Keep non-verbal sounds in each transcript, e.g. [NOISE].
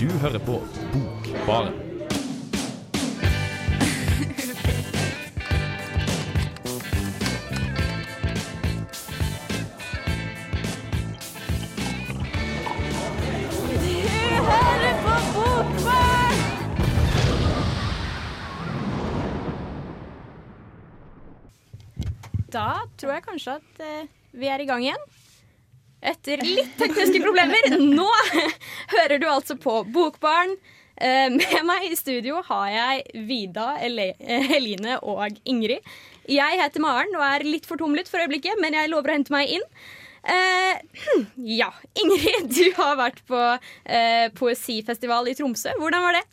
Du hører på Bokbaren. Da tror jeg kanskje at eh, vi er i gang igjen. Etter litt tekniske problemer. Nå hører du altså på Bokbarn. Eh, med meg i studio har jeg Vida, Ele eh, Heline og Ingrid. Jeg heter Maren og er litt fortumlet for øyeblikket, men jeg lover å hente meg inn. Eh, hm, ja, Ingrid, du har vært på poesifestival i Tromsø. Hvordan var det?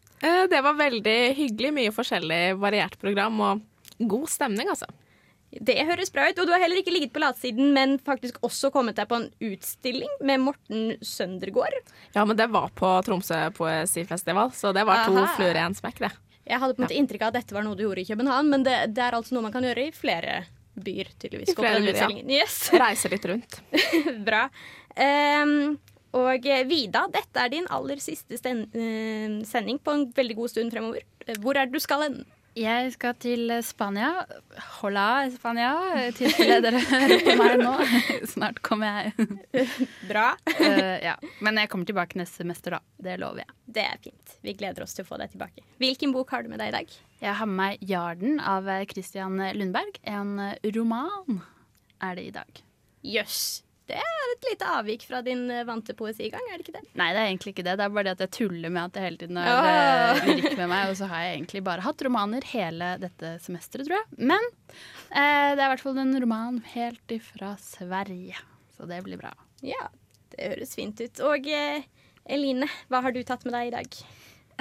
Det var veldig hyggelig. Mye forskjellig variert program og god stemning, altså. Det høres bra ut. Og du har heller ikke ligget på latsiden, men faktisk også kommet deg på en utstilling med Morten Søndergaard. Ja, men det var på Tromsø poesifestival, så det var to Aha. fluer i en smekk, det. Jeg hadde på en måte inntrykk av at dette var noe du gjorde i København, men det, det er altså noe man kan gjøre i flere byer, tydeligvis. I flere byer, ja. Yes. [LAUGHS] Reise litt rundt. [LAUGHS] Bra. Um, og eh, Vida, dette er din aller siste eh, sending på en veldig god stund fremover. Hvor er det du skal hen? Jeg skal til Spania. Hola, Spania. I tilfelle dere hører på meg nå. [LAUGHS] Snart kommer jeg. [LAUGHS] Bra. Uh, ja. Men jeg kommer tilbake neste semester, da. Det lover jeg. Det er fint. Vi gleder oss til å få deg tilbake. Hvilken bok har du med deg i dag? Jeg har med meg 'Jarden' av Christian Lundberg. En roman er det i dag. Jøss. Det er et lite avvik fra din eh, vante poesigang, er det ikke det? Nei, det er egentlig ikke det. Det er bare det at jeg tuller med at det hele tiden har Ah. eh, lyrikk med meg. Og så har jeg egentlig bare hatt romaner hele dette semesteret, tror jeg. Men eh, det er i hvert fall en roman helt ifra Sverige. Så det blir bra. Ja, det høres fint ut. Og eh, Eline, hva har du tatt med deg i dag?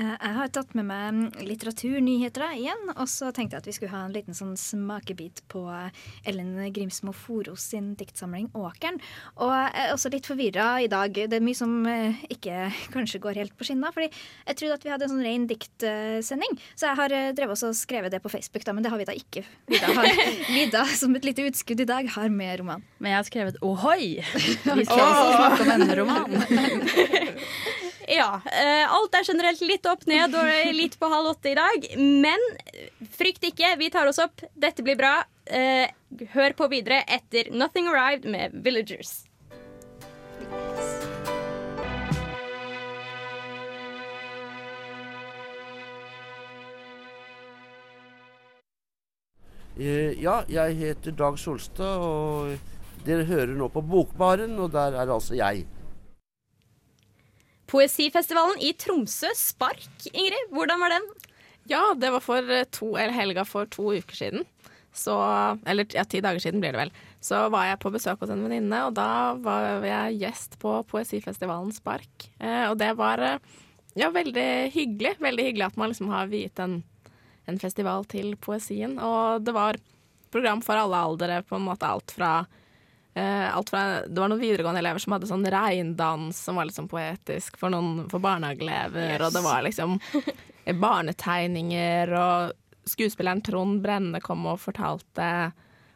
Eh, Jeg har tatt med meg litteraturnyheter igjen, og så tenkte jeg at vi skulle ha en liten sånn smakebit på eh, Ellen Grimsmo Foros sin diktsamling 'Åkeren'. Og jeg er også litt forvirra i dag. Det er mye som eh, ikke kanskje går helt på skinner. fordi jeg trodde at vi hadde en sånn ren diktsending, så jeg har drevet også og skrevet det på Facebook, da, men det har vi da ikke. Vida, har, [LAUGHS] Vida som et lite utskudd i dag, har med roman. Men jeg har skrevet 'ohoi'. [LAUGHS] Vi skal også snakke om en roman. [LAUGHS] Ja, eh, alt er generelt litt opp ned og litt på halv åtte i dag. Men frykt ikke, vi tar oss opp. Dette blir bra. Eh, hør på videre etter Nothing Arrived med Villagers. Eh, Ja, jeg heter Dag Solstad, og dere hører nå på Bokbaren, og der er altså jeg. Poesifestivalen i Tromsø, Spark. Ingrid, hvordan var den? Ja, det var for eh, to, eller helga for to uker siden. Så, eller ja, ti dager siden blir det vel. Så var jeg på besøk hos en venninne, og da var jeg gjest på poesifestivalen Spark. Eh, og det var eh, ja, veldig hyggelig. Veldig hyggelig at man liksom har viet en, en festival til poesien. Og det var program for alle aldre, på en måte alt fra alt fra, det var noen videregående elever som hadde sånn regndans som var litt sånn poetisk for, noen, for barnehageelever, og det var liksom [LAUGHS] barnetegninger, og skuespilleren Trond Brenne kom og fortalte,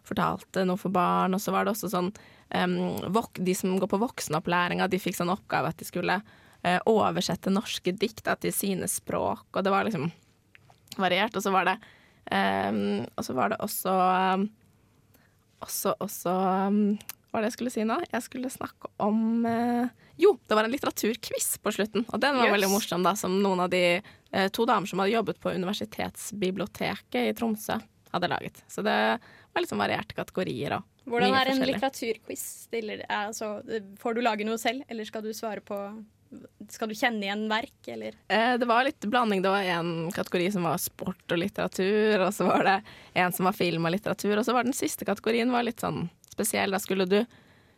fortalte noe for barn, og så var det også sånn um, vok, De som går på voksenopplæringa, de fikk sånn oppgave at de skulle uh, oversette norske dikt da, til sine språk, og det var liksom variert, og så var det um, og så var det også em, også, også um, Hva var det jeg skulle si nå? Jeg skulle snakke om eh, Jo, det var en litteraturquiz på slutten. Og den var Yes. veldig morsom, da, som noen av de eh, to damer som hadde jobbet på Universitetsbiblioteket i Tromsø, hadde laget. Så det var liksom varierte kategorier og Hvordan er en litteraturquiz? Altså, får du lage noe selv, eller skal du svare på Skal du kjenne igjen verk, eller? Eh, det var litt blanding. Det var en kategori som var sport og litteratur, og så var det en som var film og litteratur, og så var den siste kategorien var litt sånn spesiell. Da skulle du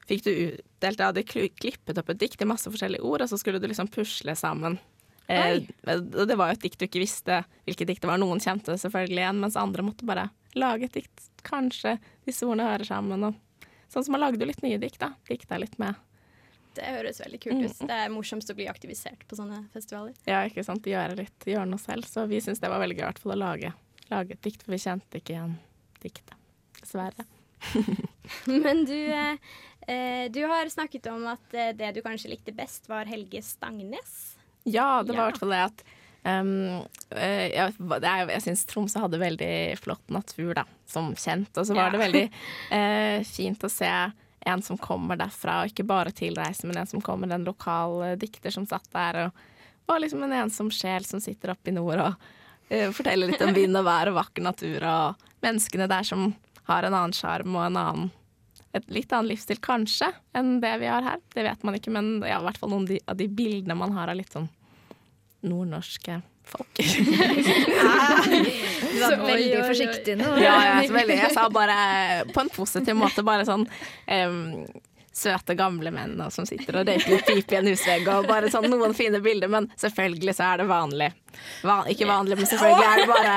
Fikk du utdelt Jeg hadde klippet opp et dikt i masse forskjellige ord, og så skulle du liksom pusle sammen. Eh, det var jo et dikt du ikke visste hvilket dikt det var. Noen kjente det selvfølgelig igjen, mens andre måtte bare lage et dikt. Kanskje disse ordene hører sammen. Og sånn som man lagde jo litt nye dikt, da. Dikta litt med. Det høres veldig kult ut. Det er morsomst å bli aktivisert på sånne festivaler. Ja, ikke sant. Gjøre litt, gjøre noe selv. Så vi syntes det var veldig gøy i hvert fall å lage, lage et dikt, for vi kjente ikke igjen diktet. Dessverre. [LAUGHS] Men du, eh, du har snakket om at eh, det du kanskje likte best, var Helge Stangnes. Ja, det var i Ja. hvert fall det at um, jeg jeg, det jeg syns Tromsø hadde veldig flott natur, da, som kjent. Og så var Ja. det veldig [LAUGHS] eh, fint å se en som kommer derfra, og ikke bare tilreisende, men en som kommer, en lokal dikter som satt der og var liksom en ensom sjel som sitter oppe i nord og uh, forteller litt om vind og vær og vakker natur, og menneskene der som har en annen sjarm og en annen et litt annen livsstil kanskje enn det vi har her. Det vet man ikke, men ja, i hvert fall noen av de bildene man har av litt sånn nordnorske folk. [LAUGHS] Du var veldig forsiktig nå. ja, jeg, så veldig, jeg sa bare på en positiv måte bare sånn um, søte, gamle menn som sitter og røyker litt pipe i en husvegg og bare sånn noen fine bilder, men selvfølgelig så er det vanlig. Van, ikke vanlig, men selvfølgelig er det bare,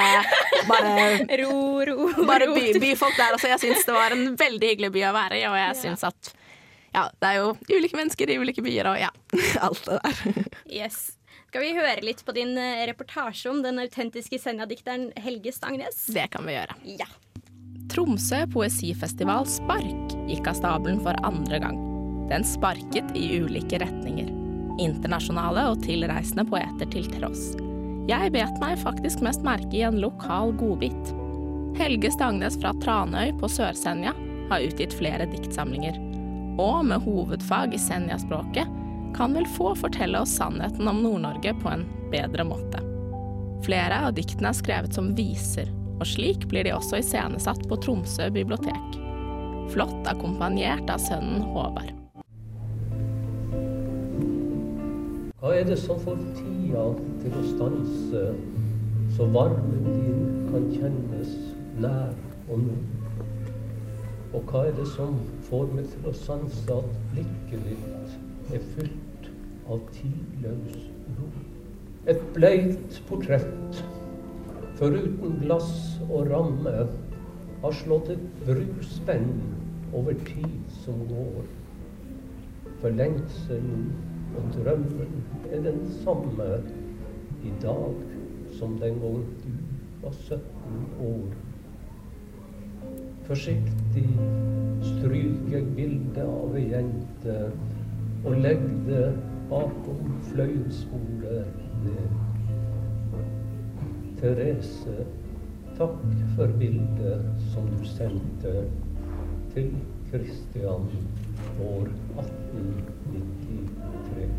bare Ro, ro, bare by, byfolk der også. Jeg syns det var en veldig hyggelig by å være i, og jeg syns at ja, det er jo ulike mennesker i ulike byer, og ja, [LAUGHS] alt det der. Yes. Skal vi høre litt på din eh, reportasje om den autentiske Senja-dikteren Helge Stangnes? Det kan vi gjøre. Ja. Tromsø poesifestival Spark gikk av stabelen for andre gang. Den sparket i ulike retninger. Internasjonale og tilreisende poeter til tross. Jeg bet meg faktisk mest merke i en lokal godbit. Helge Stangnes fra Tranøy på Sør-Senja har utgitt flere diktsamlinger. Og med hovedfag i senjaspråket kan vel få fortelle oss sannheten om Nord-Norge på en bedre måte. Flere av diktene er skrevet som viser, og slik blir de også iscenesatt på Tromsø bibliotek. Flott akkompagnert av sønnen Håvard. Hva er det som får tida til å stanse, så varmen din kan kjennes nær og nå? Og hva er det som får meg til å sanse at blikket ditt er fylt av tidløs ro? Et bleikt portrett, foruten glass og ramme, har slått et bruspenn over tid som går. For lengselen og drømmen er den samme i dag som den gang du var 17 år. Forsiktig stryker jeg bildet av ei jente og legger det bakom fløyelsbordet ned. Therese, takk for bildet som du sendte til Kristian år 1893.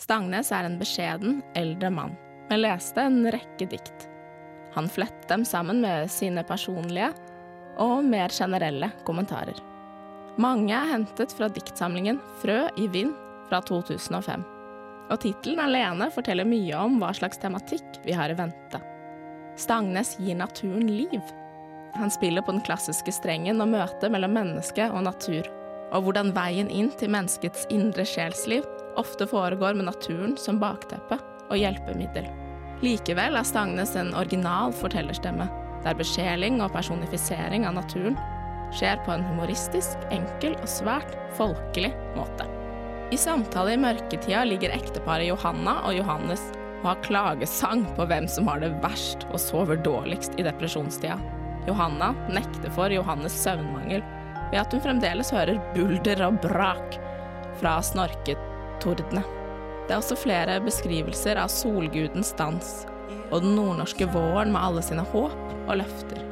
Stangnes er en beskjeden, eldre mann, men leste en rekke dikt. Han flettet dem sammen med sine personlige og mer generelle kommentarer. Mange er hentet fra diktsamlingen Frø i vind fra 2005. Og tittelen alene forteller mye om hva slags tematikk vi har i vente. Stangnes gir naturen liv. Han spiller på den klassiske strengen og møtet mellom menneske og natur, og hvordan veien inn til menneskets indre sjelsliv ofte foregår med naturen som bakteppe og hjelpemiddel. Likevel er Stangnes en original fortellerstemme, der besjeling og personifisering av naturen skjer på en humoristisk, enkel og svært folkelig måte. I samtale i mørketida ligger ekteparet Johanna og Johannes og har klagesang på hvem som har det verst og sover dårligst i depresjonstida. Johanna nekter for Johannes søvnmangel ved at hun fremdeles hører bulder og brak fra snorketordene. Det er også flere beskrivelser av solgudens dans og den nordnorske våren med alle sine håp og løfter.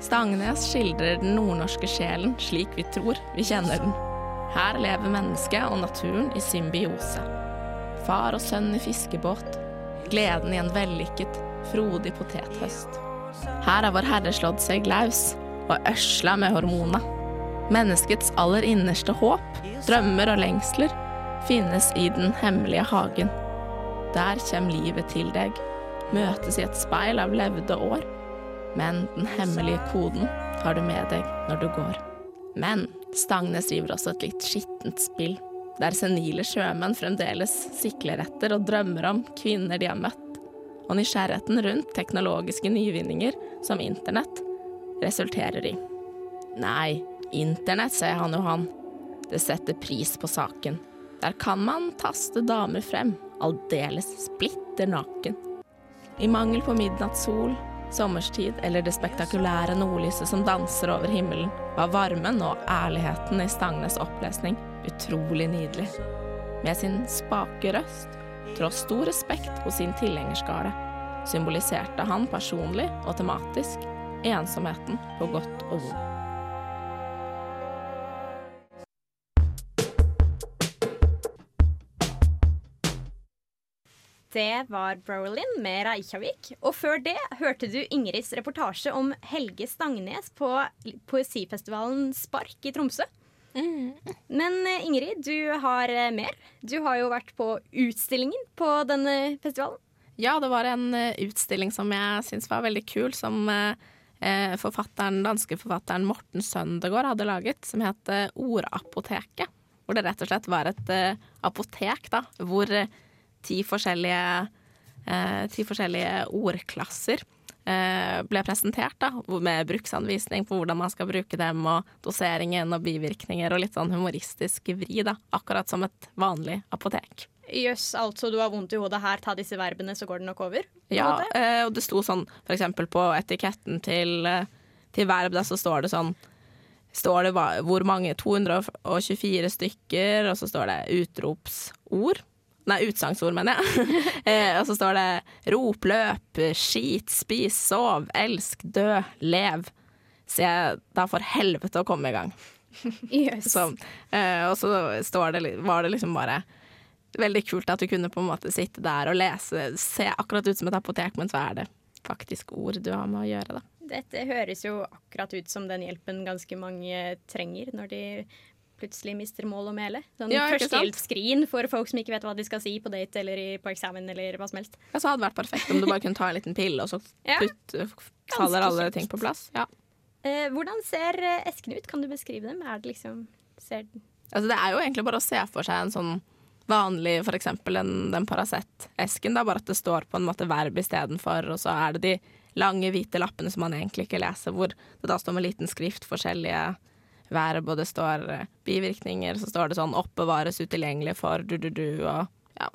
Stangnes skildrer den nordnorske sjelen slik vi tror vi kjenner den. Her lever mennesket og naturen i symbiose. Far og sønn i fiskebåt, gleden i en vellykket, frodig potethøst. Her har Vår Herre slått seg laus og ørsla med hormona. Menneskets aller innerste håp, drømmer og lengsler finnes i den hemmelige hagen. Der kommer livet til deg, møtes i et speil av levde år. Men den hemmelige koden har du med deg når du går. Men Stangnes driver også et litt skittent spill, der senile sjømenn fremdeles sikler etter og drømmer om kvinner de har møtt, og nysgjerrigheten rundt teknologiske nyvinninger som internett resulterer i. Nei, internett, sier han Johan. Det setter pris på saken. Der kan man taste damer frem, aldeles splitter naken. I mangel på midnattssol, sommerstid eller det spektakulære nordlyset som danser over himmelen, var varmen og ærligheten i Stangnes opplesning utrolig nydelig. Med sin spake røst, tross stor respekt hos sin tilhengerskare, symboliserte han personlig og tematisk ensomheten på godt og vondt. Det var Brolin med Reykjavik. Og før det hørte du Ingrids reportasje om Helge Stangnes på poesifestivalen Spark i Tromsø. Men eh, Ingrid, du har eh, mer. Du har jo vært på utstillingen på denne festivalen. Ja, det var en eh, utstilling som jeg syns var veldig kul, som forfatteren, danske forfatteren Morten Søndegård hadde laget, som het Ordapoteket. Hvor det rett og slett var et apotek, da, hvor ti forskjellige, eh, ti forskjellige ordklasser eh, ble presentert, da, med bruksanvisning på hvordan man skal bruke dem, og doseringen og bivirkninger, og litt sånn humoristisk vri, da. Akkurat som et vanlig apotek. Jøss, altså du har vondt i hodet her, ta disse verbene, så går det nok over? Ja, eh, og det sto sånn for eksempel på etiketten til, eh, til verb, da, så står det sånn Står det hvor mange 224 stykker, og så står det utropsord. Nei, utsagnsord, mener jeg. [LAUGHS] eh, og så står det rop, løp, skit, spis, sov, elsk, dø, lev. Så jeg da for helvete å komme i gang. Yes. Så, eh, og så står det, var det liksom bare veldig kult at du kunne på en måte sitte der og lese, se akkurat ut som et apotek, men så er det faktisk ord du har med å gjøre, da. Dette høres jo akkurat ut som den hjelpen ganske mange trenger når de plutselig mister mål og mele. Sånn Ja, førstehjelpsskrin for folk som ikke vet hva de skal si på date eller i, på eksamen eller hva som helst. Ja, så hadde det vært perfekt om du bare kunne ta en liten pille, og så [LAUGHS] Ja. putt, faller alle kjekt. ting på plass. Ja. Eh, hvordan ser eh, eskene ut? Kan du beskrive dem? Er det liksom ser, Altså, det er jo egentlig bare å se for seg en sånn vanlig, eksempel den, den Paracet-esken, bare at det står på en måte verb istedenfor, og så er det de lange, hvite lappene som man egentlig ikke leser, hvor det da står med liten skrift forskjellige og det står eh, bivirkninger, så står det sånn 'oppbevares utilgjengelig for du-du-du', og ja.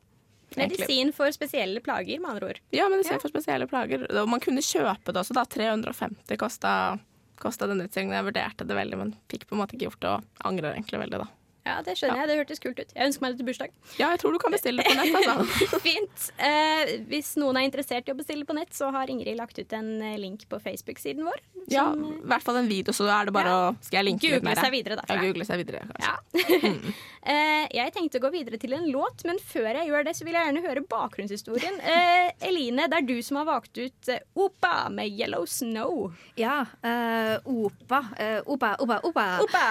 egentlig. medisin for spesielle plager, med andre ord. Ja, medisin Ja. for spesielle plager. Og man kunne kjøpe det også, da. 350 kosta, kosta den utstillingen. Jeg vurderte det veldig, men fikk på en måte ikke gjort det, og angrer egentlig veldig, da. Ja, det skjønner jeg. Det hørtes kult ut. Jeg ønsker meg det til bursdag. Ja, jeg tror du kan bestille det på nett, altså. [LAUGHS] Fint. Eh, hvis noen er interessert i å bestille på nett, så har Ingrid lagt ut en eh, link på Facebook-siden vår. Ja, i hvert fall en video, så da er det bare Ja. å Skal jeg linke litt Google mer? seg videre Ja, google seg videre, kanskje. Ja. [LAUGHS] Eh, jeg tenkte å gå videre til en låt, men før jeg gjør det, så vil jeg gjerne høre bakgrunnshistorien. [LAUGHS] Eh, Eline, det er du som har valgt ut eh, Opa med Yellow Snow. Ja, eh, Opa. eh, opa, opa, opa. Opa!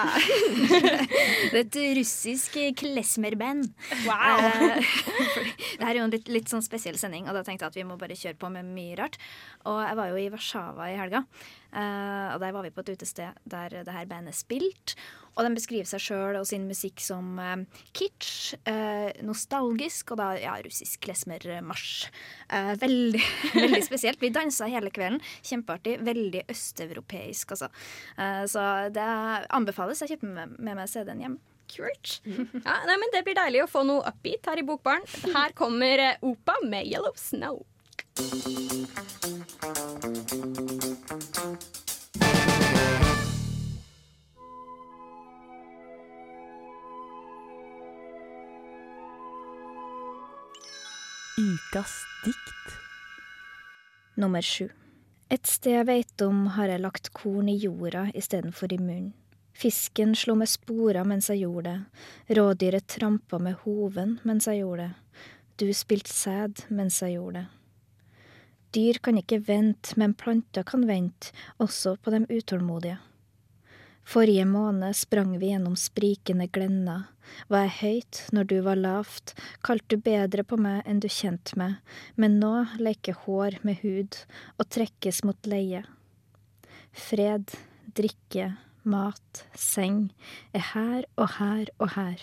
Det er russisk klesmerband. Wow! Eh, [LAUGHS] det her er jo en litt, litt sånn spesiell sending, og da tenkte jeg at vi må bare kjøre på med mye rart. Og jeg var jo i Warszawa i helga, eh, og der var vi på et utested der det her bandet spilte. Og de beskriver seg sjøl og sin musikk som eh, kitsch, eh, nostalgisk og da ja, russisk klesmermarsj. Eh, veldig, [LAUGHS] veldig spesielt. Vi dansa hele kvelden. Kjempeartig. Veldig østeuropeisk, altså. Eh, så det anbefales. Jeg kjøper med, med meg CD-en hjem. Kult. Ja, nei, men Det blir deilig å få noe upbeat her i Bokbaren. Her kommer eh, Opa med Yellow Snow. Ukas dikt. Nummer sju. Et sted jeg veit om, har jeg lagt korn i jorda istedenfor i munnen. Fisken slo med spora mens jeg gjorde det, rådyret trampa med hoven mens jeg gjorde det, du spilte sæd mens jeg gjorde det. Dyr kan ikke vente, men planter kan vente, også på de utålmodige. Forrige måned sprang vi gjennom sprikende glenner. Var jeg høyt når du var lavt, kalte du bedre på meg enn du kjente meg, men nå leker hår med hud og trekkes mot leie. Fred, drikke, mat, seng er her og her og her.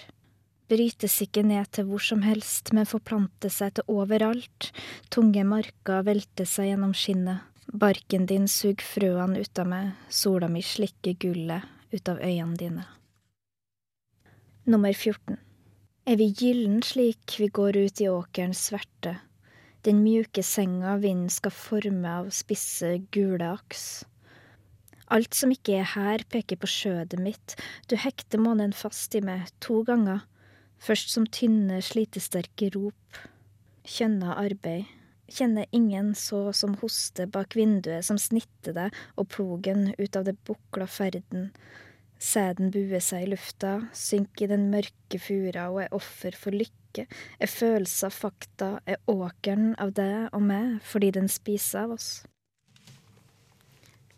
Brytes ikke ned til hvor som helst, men forplanter seg til overalt. Tunge marker velter seg gjennom skinnet. Barken din suger frøene ut av meg, sola mi slikker gullet ut av øynene dine. Nummer 14. Er vi gyllen slik vi går ut i åkerens sverte, den mjuke senga vinden skal forme av spisse, gule aks? Alt som ikke er her, peker på skjødet mitt, du hekter månen fast i meg to ganger, først som tynne, slitesterke rop. Kjønna arbeid. Kjenner ingen så som hoste bak vinduet som snitter deg og plogen ut av det bukla ferden. Sæden buer seg i lufta, synker i den mørke fura og er offer for lykke, er følelser fakta, er åkeren av deg og meg fordi den spiser av oss.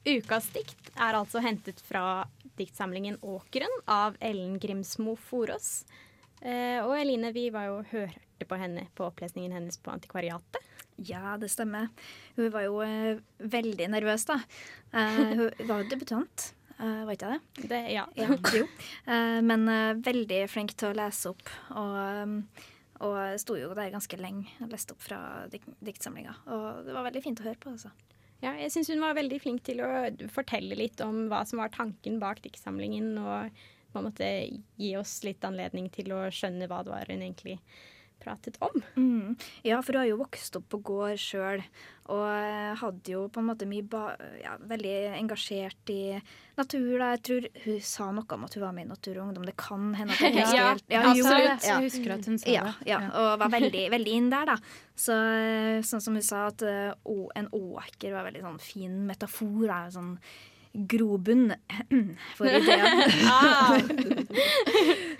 Ukas dikt er altså hentet fra diktsamlingen Åkeren av Ellen Grimsmo Forås. Eh, og Eline, vi var jo hørte på henne på opplesningen hennes på Antikvariatet. Ja, det stemmer. Hun var jo eh, veldig nervøs, da. Eh, hun var jo debutant, eh, var ikke det? Det, ja. Ja, jo. Eh, men eh, veldig flink til å lese opp. Og, eh, og sto jo der ganske lenge og leste opp fra dik diktsamlinga. Og det var veldig fint å høre på, altså. Ja, jeg syns hun var veldig flink til å fortelle litt om hva som var tanken bak diktsamlingen, og på en måte gi oss litt anledning til å skjønne hva det var hun egentlig pratet om. Mm. Ja, for hun har jo vokst opp på gård sjøl, og eh, hadde jo på en måte mye ba ja, veldig engasjert i natur. Da. Jeg tror hun sa noe om at hun var med i Natur og Ungdom. Det kan hende at hun husker Ja, helt. Ja, Absolutt. Ja. Jeg husker at hun sa Ja, det. ja, og var veldig, veldig inn der, da. Så, eh, sånn som hun sa, at uh, en åker var veldig sånn fin metafor. Da. Sånn grobunn [CLEARS THROAT] for ideer. [LAUGHS]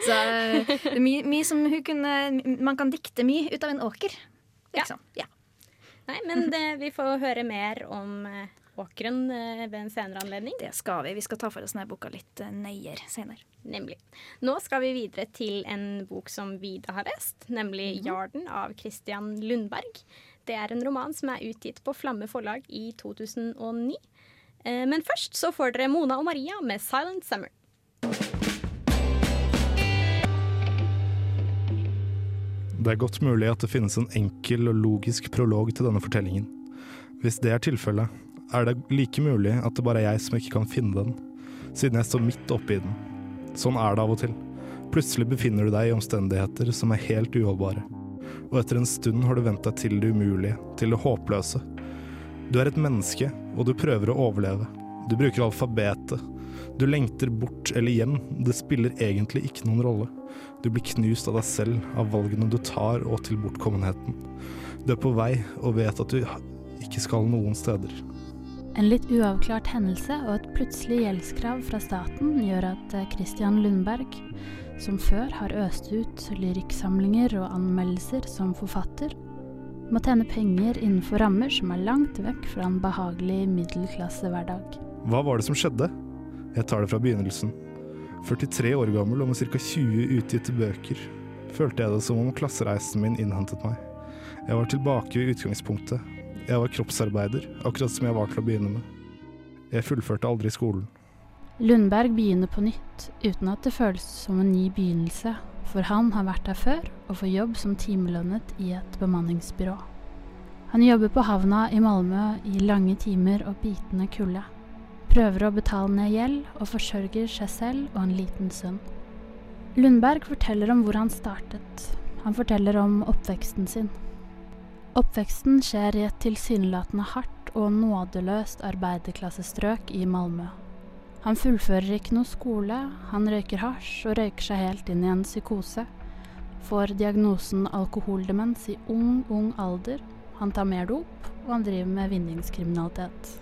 Så eh, det er mye, mye som hun kunne Man kan dikte mye ut av en åker. Liksom. Ja. Nei, men det, vi får høre mer om eh, åkeren eh, ved en senere anledning. Det skal vi. Vi skal ta for oss denne boka litt eh, nøyere senere. Nemlig. Nå skal vi videre til en bok som Vida har lest, nemlig 'Jarden' av Christian Lundberg. Det er en roman som er utgitt på Flamme forlag i 2009. Eh, Men først så får dere Mona og Maria med 'Silent Summer'. Det er godt mulig at det finnes en enkel og logisk prolog til denne fortellingen. Hvis det er tilfellet, er det like mulig at det bare er jeg som ikke kan finne den, siden jeg står midt oppi den. Sånn er det av og til. Plutselig befinner du deg i omstendigheter som er helt uholdbare. Og etter en stund har du vent deg til det umulige, til det håpløse. Du er et menneske, og du prøver å overleve. Du bruker alfabetet. Du lengter bort eller hjem, det spiller egentlig ikke noen rolle. Du blir knust av deg selv, av valgene du tar og til bortkommenheten. Du er på vei og vet at du ikke skal noen steder. En litt uavklart hendelse og et plutselig gjeldskrav fra staten gjør at eh, Christian Lundberg, som før har øst ut lyrikksamlinger og anmeldelser som forfatter, må tjene penger innenfor rammer som er langt vekk fra en behagelig middelklassehverdag. Hva var det som skjedde? Jeg tar det fra begynnelsen. 43 år gammel og med ca. 20 utgitte bøker, følte jeg det som om klassereisen min innhentet meg. Jeg var tilbake ved utgangspunktet. Jeg var kroppsarbeider, akkurat som jeg var til å begynne med. Jeg fullførte aldri skolen. Lundberg begynner på nytt, uten at det føles som en ny begynnelse, for han har vært der før og får jobb som timelønnet i et bemanningsbyrå. Han jobber på havna i Malmö i lange timer og bitende kulde. Prøver å betale ned gjeld og forsørger seg selv og en liten sønn. Lundberg forteller om hvor han startet. Han forteller om oppveksten sin. Oppveksten skjer i et tilsynelatende hardt og nådeløst arbeiderklassestrøk i Malmö. Han fullfører ikke noe skole, han røyker hasj og røyker seg helt inn i en psykose. Får diagnosen alkoholdemens i ung, ung alder. Han tar mer dop, og han driver med vinningskriminalitet.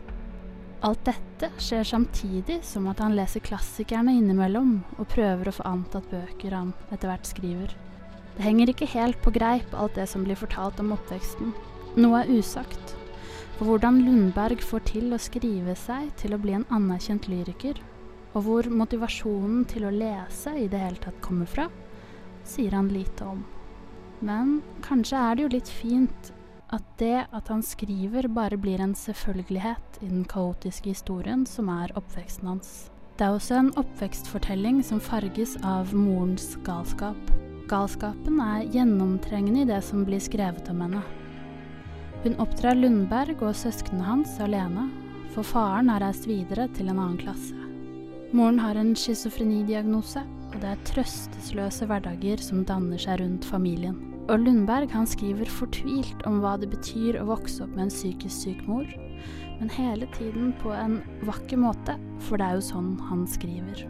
Alt dette skjer samtidig som at han leser klassikerne innimellom og prøver å få antatt bøker han etter hvert skriver. Det henger ikke helt på greip alt det som blir fortalt om oppveksten. Noe er usagt. For hvordan Lundberg får til å skrive seg til å bli en anerkjent lyriker, og hvor motivasjonen til å lese i det hele tatt kommer fra, sier han lite om. Men kanskje er det jo litt fint at det at han skriver bare blir en selvfølgelighet i den kaotiske historien som er oppveksten hans. Det er også en oppvekstfortelling som farges av morens galskap. Galskapen er gjennomtrengende i det som blir skrevet om henne. Hun oppdrar Lundberg og søsknene hans alene, for faren har reist videre til en annen klasse. Moren har en schizofrenidiagnose, og det er trøstesløse hverdager som danner seg rundt familien. Og Lundberg han skriver fortvilt om hva det betyr å vokse opp med en psykisk syk mor, men hele tiden på en vakker måte, for det er jo sånn han skriver.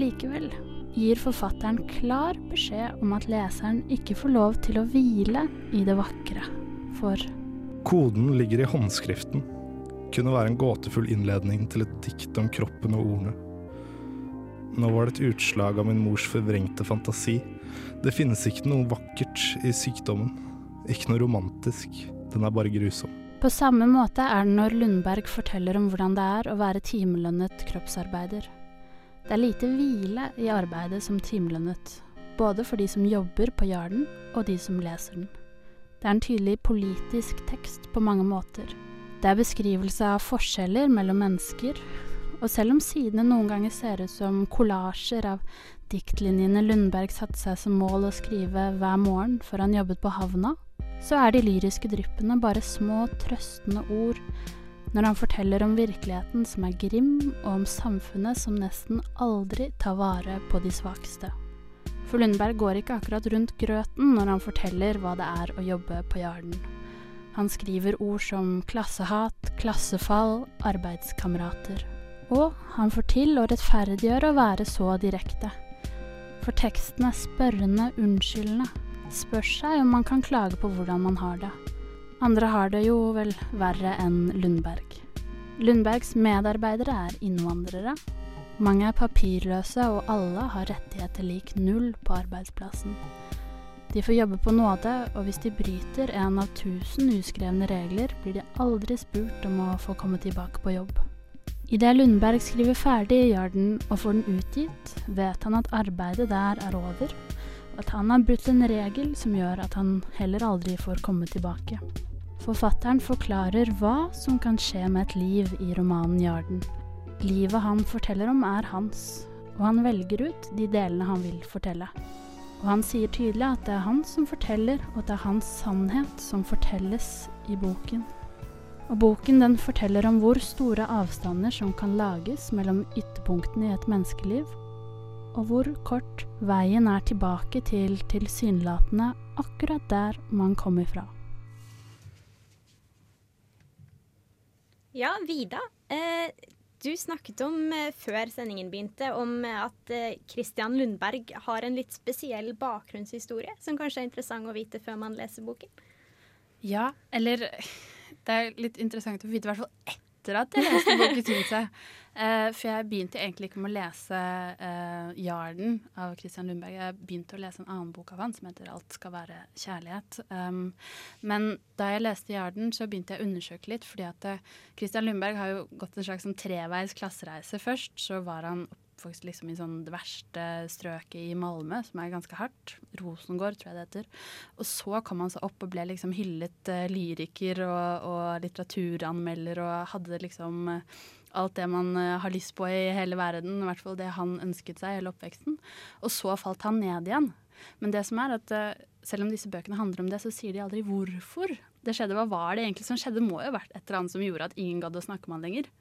Likevel gir forfatteren klar beskjed om at leseren ikke får lov til å hvile i det vakre, for Koden ligger i håndskriften. Kunne være en gåtefull innledning til et dikt om kroppen og ordene. Nå var det et utslag av min mors forvrengte fantasi. Det finnes ikke noe vakkert i sykdommen. Ikke noe romantisk. Den er bare grusom. På samme måte er det når Lundberg forteller om hvordan det er å være timelønnet kroppsarbeider. Det er lite hvile i arbeidet som timelønnet, både for de som jobber på Jarden og de som leser den. Det er en tydelig politisk tekst på mange måter. Det er beskrivelse av forskjeller mellom mennesker, og selv om sidene noen ganger ser ut som kollasjer av diktlinjene Lundberg satte seg som mål å skrive hver morgen før han jobbet på havna, så er de lyriske dryppene bare små, trøstende ord når han forteller om virkeligheten som er grim, og om samfunnet som nesten aldri tar vare på de svakeste. For Lundberg går ikke akkurat rundt grøten når han forteller hva det er å jobbe på Jarden. Han skriver ord som klassehat, klassefall, arbeidskamerater. Og han får til å rettferdiggjøre å være så direkte. For teksten er spørrende, unnskyldende. Spør seg om man kan klage på hvordan man har det. Andre har det jo vel verre enn Lundberg. Lundbergs medarbeidere er innvandrere. Mange er papirløse, og alle har rettigheter lik null på arbeidsplassen. De får jobbe på nåde, og hvis de bryter en av tusen uskrevne regler, blir de aldri spurt om å få komme tilbake på jobb. Idet Lundberg skriver ferdig i Jarden og får den utgitt, vet han at arbeidet der er over, og at han har brutt en regel som gjør at han heller aldri får komme tilbake. Forfatteren forklarer hva som kan skje med et liv i romanen Jarden. Livet han forteller om, er hans, og han velger ut de delene han vil fortelle. Og han sier tydelig at det er han som forteller, og at det er hans sannhet som fortelles i boken. Og boken den forteller om hvor store avstander som kan lages mellom ytterpunktene i et menneskeliv, og hvor kort veien er tilbake til tilsynelatende akkurat der man kom ifra. Ja, Vida. Eh, du snakket om eh, før sendingen begynte om eh, at Kristian Christian Lundberg har en litt spesiell bakgrunnshistorie som kanskje er interessant å vite før man leser boken. Ja, eller det er litt interessant å vite i hvert fall etter at jeg leste boken, syns jeg. Eh, for jeg begynte egentlig ikke med å lese eh, 'Jarden' av Christian Lundberg. Jeg begynte å lese en annen bok av han som heter 'Alt skal være kjærlighet'. Um, men da jeg leste 'Jarden', så begynte jeg å undersøke litt. fordi at eh, Christian Lundberg har jo gått en slags sånn treveis klassereise. Først så var han oppvokst liksom i sånn det verste strøket i Malmö, som er ganske hardt. Rosengård, tror jeg det heter. Og så kom han seg opp og ble liksom hyllet eh, lyriker og, og litteraturanmelder og hadde liksom eh, alt det man eh, har lyst på i hele verden, i hvert fall det han ønsket seg i hele oppveksten. Og så falt han ned igjen. Men det som er at eh, selv om disse bøkene handler om det, så sier de aldri hvorfor det skjedde. Hva var det egentlig som skjedde? Det må jo ha vært et eller annet som gjorde at ingen gadd å snakke med han lenger.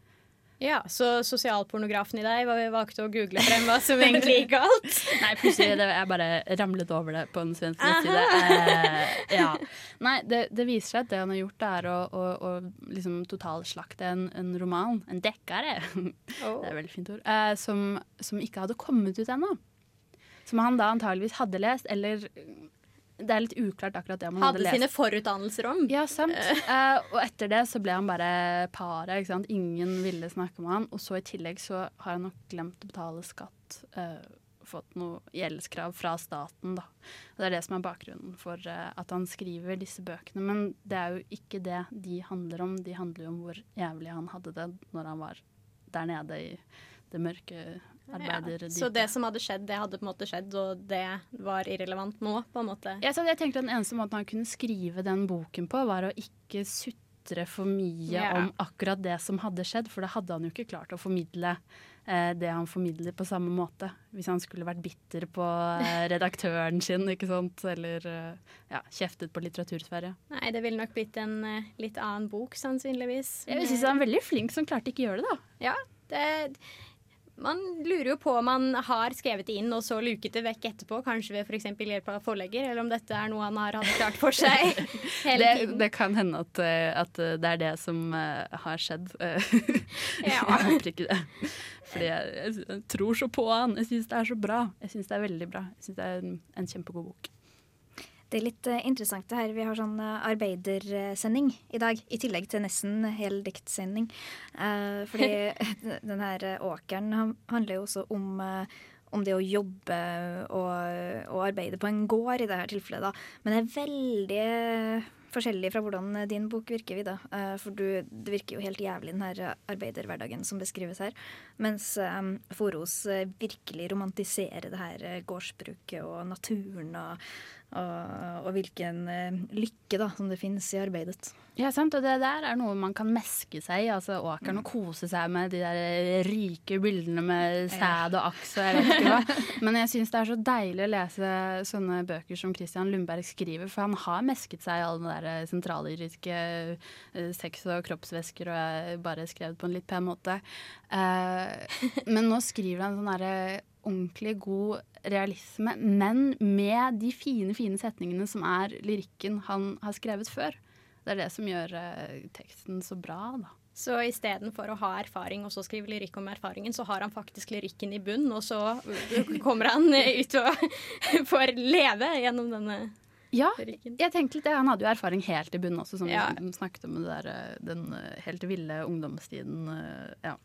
Ja, Så sosialpornografen i deg valgte å google frem hva som [LAUGHS] egentlig gikk galt? Nei, plutselig det, jeg bare ramlet over det på en svensk nettside. Eh, ja. Nei, det, det viser seg at det han har gjort, er å, å, å liksom totalslakte en, en roman, en dekkare, det er et veldig fint ord, eh, som, som ikke hadde kommet ut ennå. Som han da antageligvis hadde lest, eller det er litt uklart akkurat det om han hadde, Hadde lest. sine forutdannelser om. Ja, sant. Eh, og etter det så ble han bare paret. ikke sant? Ingen ville snakke med han. Og så i tillegg så har han nok glemt å betale skatt. eh, fått noe gjeldskrav fra staten, da. Og det er det som er bakgrunnen for eh, at han skriver disse bøkene. Men det er jo ikke det de handler om. De handler jo om hvor jævlig han hadde det når han var der nede i det mørke Ja, arbeiderdypet. så det som hadde skjedd, det hadde på en måte skjedd, og det var irrelevant nå, på en måte. Ja, jeg tenkte Den eneste måten han kunne skrive den boken på, var å ikke sutre for mye Ja. om akkurat det som hadde skjedd, for da hadde han jo ikke klart å formidle eh, det han formidler på samme måte. Hvis han skulle vært bitter på eh, redaktøren sin, ikke sant, eller eh, ja, kjeftet på litteratursfære. Nei, det ville nok blitt en eh, litt annen bok, sannsynligvis. Jeg synes han er veldig flink som klarte ikke å gjøre det, da. Ja, det, man lurer jo på om han har skrevet det inn og så luket det vekk etterpå, kanskje ved f.eks. hjelp av forlegger, eller om dette er noe han har hatt klart for seg [LAUGHS] hele Det, tiden. det kan hende at, eh, at eh, det er det som eh, har skjedd. [LAUGHS] Ja. Jeg håper ikke det. Fordi jeg, jeg tror så på han. Jeg syns det er så bra. Jeg syns det er veldig bra. Jeg syns det er en, en kjempegod bok. Det er litt eh, interessant det her. Vi har sånn eh, arbeidersending i dag, i tillegg til nesten hel diktsending. Eh, fordi [LAUGHS] den her eh, åkeren handler jo også om om det å jobbe og, og arbeide på en gård i dette tilfellet, da. Men det er veldig forskjellig fra hvordan din bok virker, Vida. For du, det virker jo helt jævlig, den her arbeiderhverdagen som beskrives her. Mens um, Foros virkelig romantiserer det her gårdsbruket og naturen og, og, og hvilken eh, lykke da, som det finnes i arbeidet. Ja, sant, og det der er noe man kan meske seg i. Altså åkeren og kose seg med de der rike bildene med sæd og aks og jeg vet ikke hva. [LAUGHS] Men jeg syns det er så deilig å lese sånne bøker som Christian Lundberg skriver, for han har mesket seg i alle de der sentraliriske eh, sex- og kroppsvæsker og bare skrevet på en litt pen måte. Eh, men nå skriver han sånn derre ordentlig god realisme, men med de fine, fine setningene som er lyrikken han har skrevet før. Det er det som gjør eh, teksten så bra, da. Så istedenfor å ha erfaring og så skrive lyrikk om erfaringen, så har han faktisk lyrikken i bunn, og så kommer han ut og [LAUGHS] får leve gjennom denne Ja, lyrikken. jeg tenkte litt det. Han hadde jo erfaring helt i bunn også, som Ja. vi snakket om der, eh, den eh, helt ville ungdomstiden. Ja.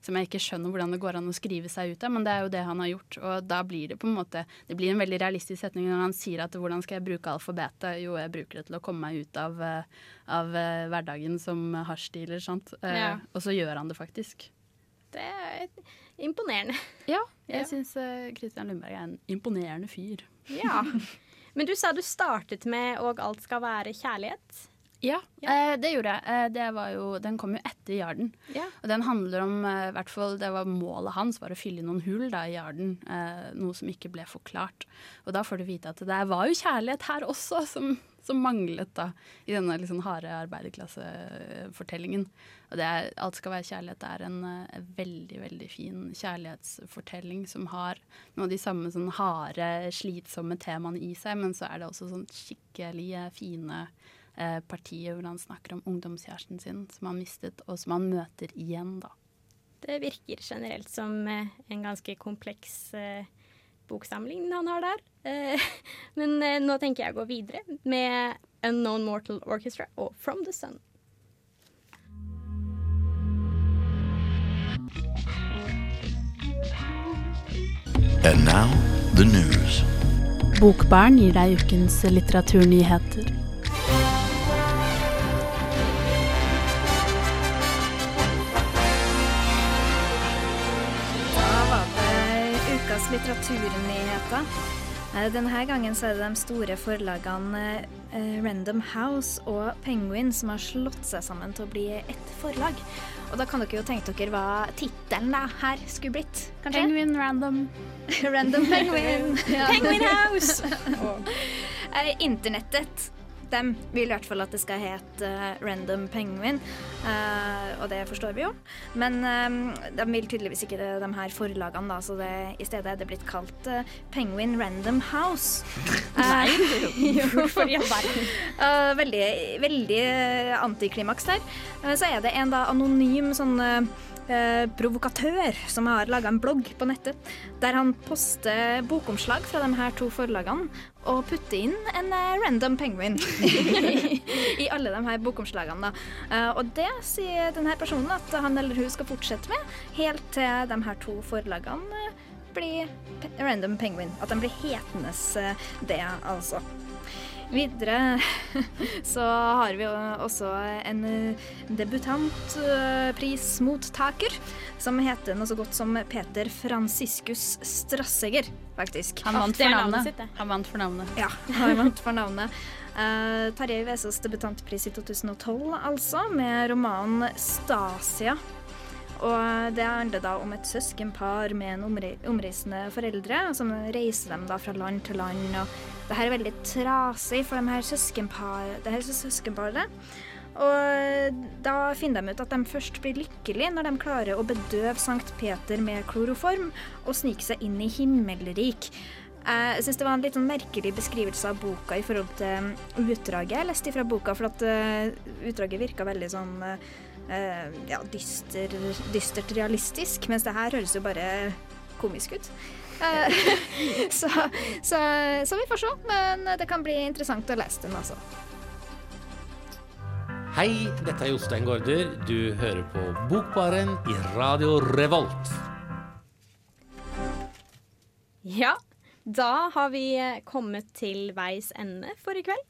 Som jeg ikke skjønner hvordan det går an å skrive seg ut av, men det er jo det han har gjort. Og da blir det på en måte Det blir en veldig realistisk setning når han sier at hvordan skal jeg bruke alfabetet? Jo, jeg bruker det til å komme meg ut av, eh, av eh, hverdagen som hasjdealer, sant. Eh, Ja. Og så gjør han det faktisk. Det er imponerende. Ja, jeg Ja. syns Kristian Lundberg er en imponerende fyr. Ja. [LAUGHS] Men du sa du startet med 'Og alt skal være kjærlighet'. Ja, Eh, det gjorde jeg. Eh, det var jo, den kom jo etter Jarden. Ja. Og den handler om, eh, i hvert fall det var målet hans, var å fylle noen hull da i Jarden. Eh, noe som ikke ble forklart. Og da får du vite at det var jo kjærlighet her også, som, som manglet da i denne liksom harde arbeiderklassefortellingen. Og det er, Alt skal være kjærlighet det er en eh, veldig, veldig fin kjærlighetsfortelling som har noen av de samme sånn harde, slitsomme temaene i seg, men så er det også sånn skikkelig fine eh, partier hvor han snakker om ungdomskjæresten sin som han mistet, og som han møter igjen, da. Det virker generelt som eh, en ganske kompleks eh, boksamling han har der. Eh, [LAUGHS] men eh, nå tenker jeg å gå videre med Unknown Mortal Orchestra og From the Sun. And now, the news. Bokbæren gir deg ukens litteraturnyheter. Litteraturnyheter. Denne gangen så er det de store forlagene eh, Random House og Penguin som har slått seg sammen til å bli ett forlag. Og da kan dere jo tenke dere hva tittelen her skulle blitt, kanskje? Penguin Random. [LAUGHS] Random Penguin. [LAUGHS] Penguin House! [LAUGHS] Eh, Internettet de vil i hvert fall at det skal hete eh, Random Penguin, eh, og det forstår vi jo. Men eh, de vil tydeligvis ikke det, de her forlagene, da, så det, i stedet er det blitt kalt Penguin Random House. [LAUGHS] Nei, [LAUGHS] Hvorfor i all verden? Veldig, veldig antiklimaks der. Så er det en da anonym sånn eh, provokatør som har laga en blogg på nettet, der han poster bokomslag fra de her to forlagene og putter inn en eh, random penguin [LAUGHS] i alle de her bokomslagene. Eh, og det sier denne personen at han eller hun skal fortsette med, helt til de her to forlagene eh, blir pe random penguin. At de blir hetende eh, det, altså. Videre [LAUGHS] så har vi også en eh, debutantprismottaker som heter noe så godt som Peter Franciscus Strasseger, faktisk. Han vant for navnet. Han vant for navnet. Ja, han vant for navnet. Uh, Tarjei Vesaas debutantpris i 2012, altså, med romanen 'Stasia'. Og det handler da om et søskenpar med en omreisende foreldre, som reiser dem da fra land til land. Og det her er veldig trasig for de her søskenpar, det søskenparet. og da finner de ut at de først blir lykkelige når de klarer å bedøve Sankt Peter med kloroform og snike seg inn i himmelrik. Jeg syns det var en litt sånn merkelig beskrivelse av boka i forhold til um, utdraget jeg leste fra boka, for at uh, utdraget virka veldig sånn uh, ja, dyster, dystert realistisk, mens det her høres jo bare komisk ut. Uh, [LAUGHS] så, så, så vi får se, men det kan bli interessant å lese den, altså. Hei, dette er Jostein Gaarder. Du hører på Bokbaren i Radio Revolt. Ja, da har vi eh, kommet til veis ende for i kveld.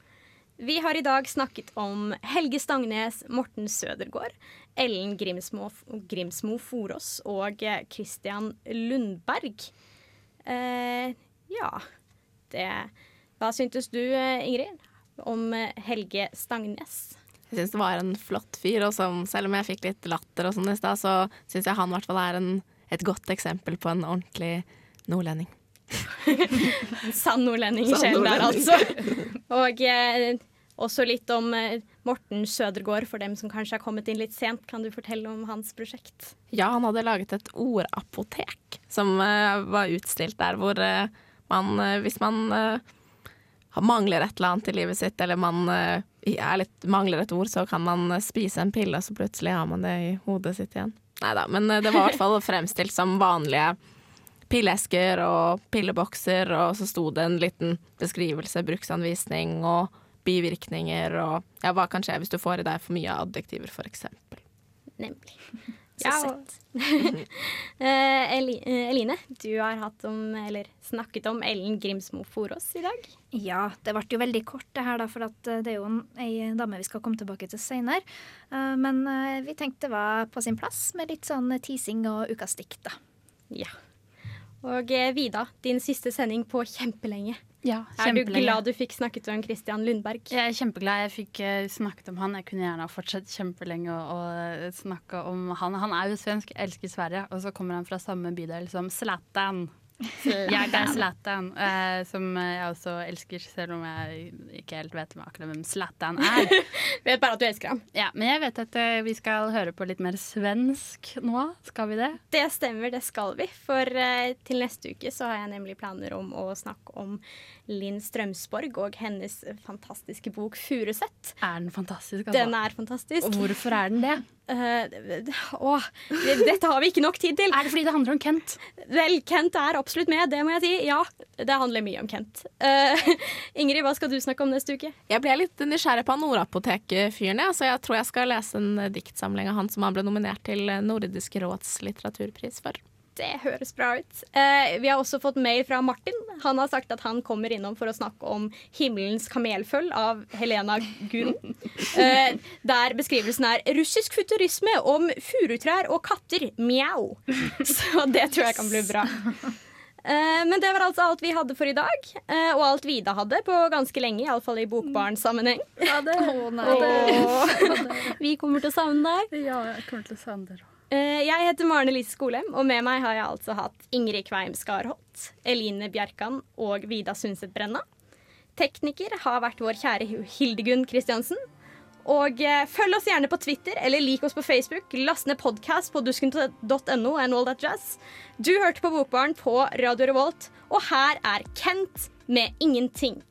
Vi har i dag snakket om Helge Stangnes, Morten Sødergaard, Ellen Grimsmo, Grimsmo Forås og eh, Christian Lundberg. Eh, ja, det Hva syntes du, eh, Ingrid, om Helge Stangnes? Jeg syns det var en flott fyr, og som, selv om jeg fikk litt latter og sånn i stad, så syns jeg han i hvert fall er en, et godt eksempel på en ordentlig nordlending. [LAUGHS] Sann nordlending sjelen der, altså. Og eh, også litt om eh, Morten Sødergaard, for dem som kanskje har kommet inn litt sent. Kan du fortelle om hans prosjekt? Ja, han hadde laget et ordapotek som uh, var utstilt der, hvor uh, man, uh, hvis man mangler et eller annet i livet sitt, eller man litt, mangler et ord, så kan man spise en pille, og så plutselig har man det i hodet sitt igjen. Nei da, men det var i hvert fall [LAUGHS] fremstilt som vanlige pilleesker og pillebokser, og så sto det en liten beskrivelse, bruksanvisning og bivirkninger og ja, hva kan skje hvis du får i deg for mye adjektiver, f.eks. Nemlig. [LAUGHS] Ja, søtt. [LAUGHS] uh, Eline, du har hatt om, eller snakket om Ellen Grimsmo Forås i dag. Ja, det ble jo veldig kort det her, da, for det er jo en, ei dame vi skal komme tilbake til seinere. Uh, men uh, vi tenkte det var på sin plass med litt sånn teasing og ukas dikt, da. Ja. Og eh, Vida, din siste sending på kjempelenge. Ja, er du glad du fikk snakket om Christian Lundberg? Jeg er kjempeglad jeg fikk uh, snakket om han. Jeg kunne gjerne ha fortsatt kjempelenge å, å snakke om han. Han er jo svensk, elsker Sverige, og så kommer han fra samme bydel som Zlatan. Jeg er [LAUGHS] Zlatan, uh, som jeg også elsker, selv om jeg ikke helt vet akkurat hvem Zlatan er. [LAUGHS] vet bare at du elsker ham. Ja, Men jeg vet at uh, vi skal høre på litt mer svensk nå. Skal vi det? Det stemmer, det skal vi. For uh, til neste uke så har jeg nemlig planer om å snakke om Linn Strømsborg og hennes fantastiske bok 'Furuset'. Er den fantastisk? Altså? Den er fantastisk. Og hvorfor er den det? Uh, å, dette har vi ikke nok tid til. Er det fordi det handler om Kent? Vel, Kent er absolutt med, det må jeg si. Ja, det handler mye om Kent. Uh, [LAUGHS] Ingrid, hva skal du snakke om neste uke? Jeg ble litt nysgjerrig på Nordapotek-fyren, ja, så jeg tror jeg skal lese en diktsamling av han som han ble nominert til Nordisk råds litteraturpris for. Det høres bra ut. Eh, vi har også fått mail fra Martin. Han har sagt at han kommer innom for å snakke om 'Himmelens kamelføll' av Helena Guro. [LAUGHS] Eh, der beskrivelsen er 'russisk futurisme om furutrær og katter'. Mjau. [LAUGHS] Så det tror jeg kan bli bra. Eh, men det var altså alt vi hadde for i dag. Eh, og alt Vida hadde på ganske lenge, iallfall i bokbarnsammenheng. Ja, det. [LAUGHS] Oh, nei. vi kommer til å savne deg. Ja, jeg kommer til å savne dere òg. Eh, jeg heter Maren Elise Skolem, og med meg har jeg altså hatt Ingrid Kveim Skarholt, Eline Bjerkan og Vida Sundset Brenna. Tekniker har vært vår kjære Hildegunn Kristiansen. Og eh, følg oss gjerne på Twitter eller lik oss på Facebook. Last ned podkast på dusken.no and all that jazz. Du hørte på Bokbaren på Radio Revolt, og her er Kent med 'Ingenting'.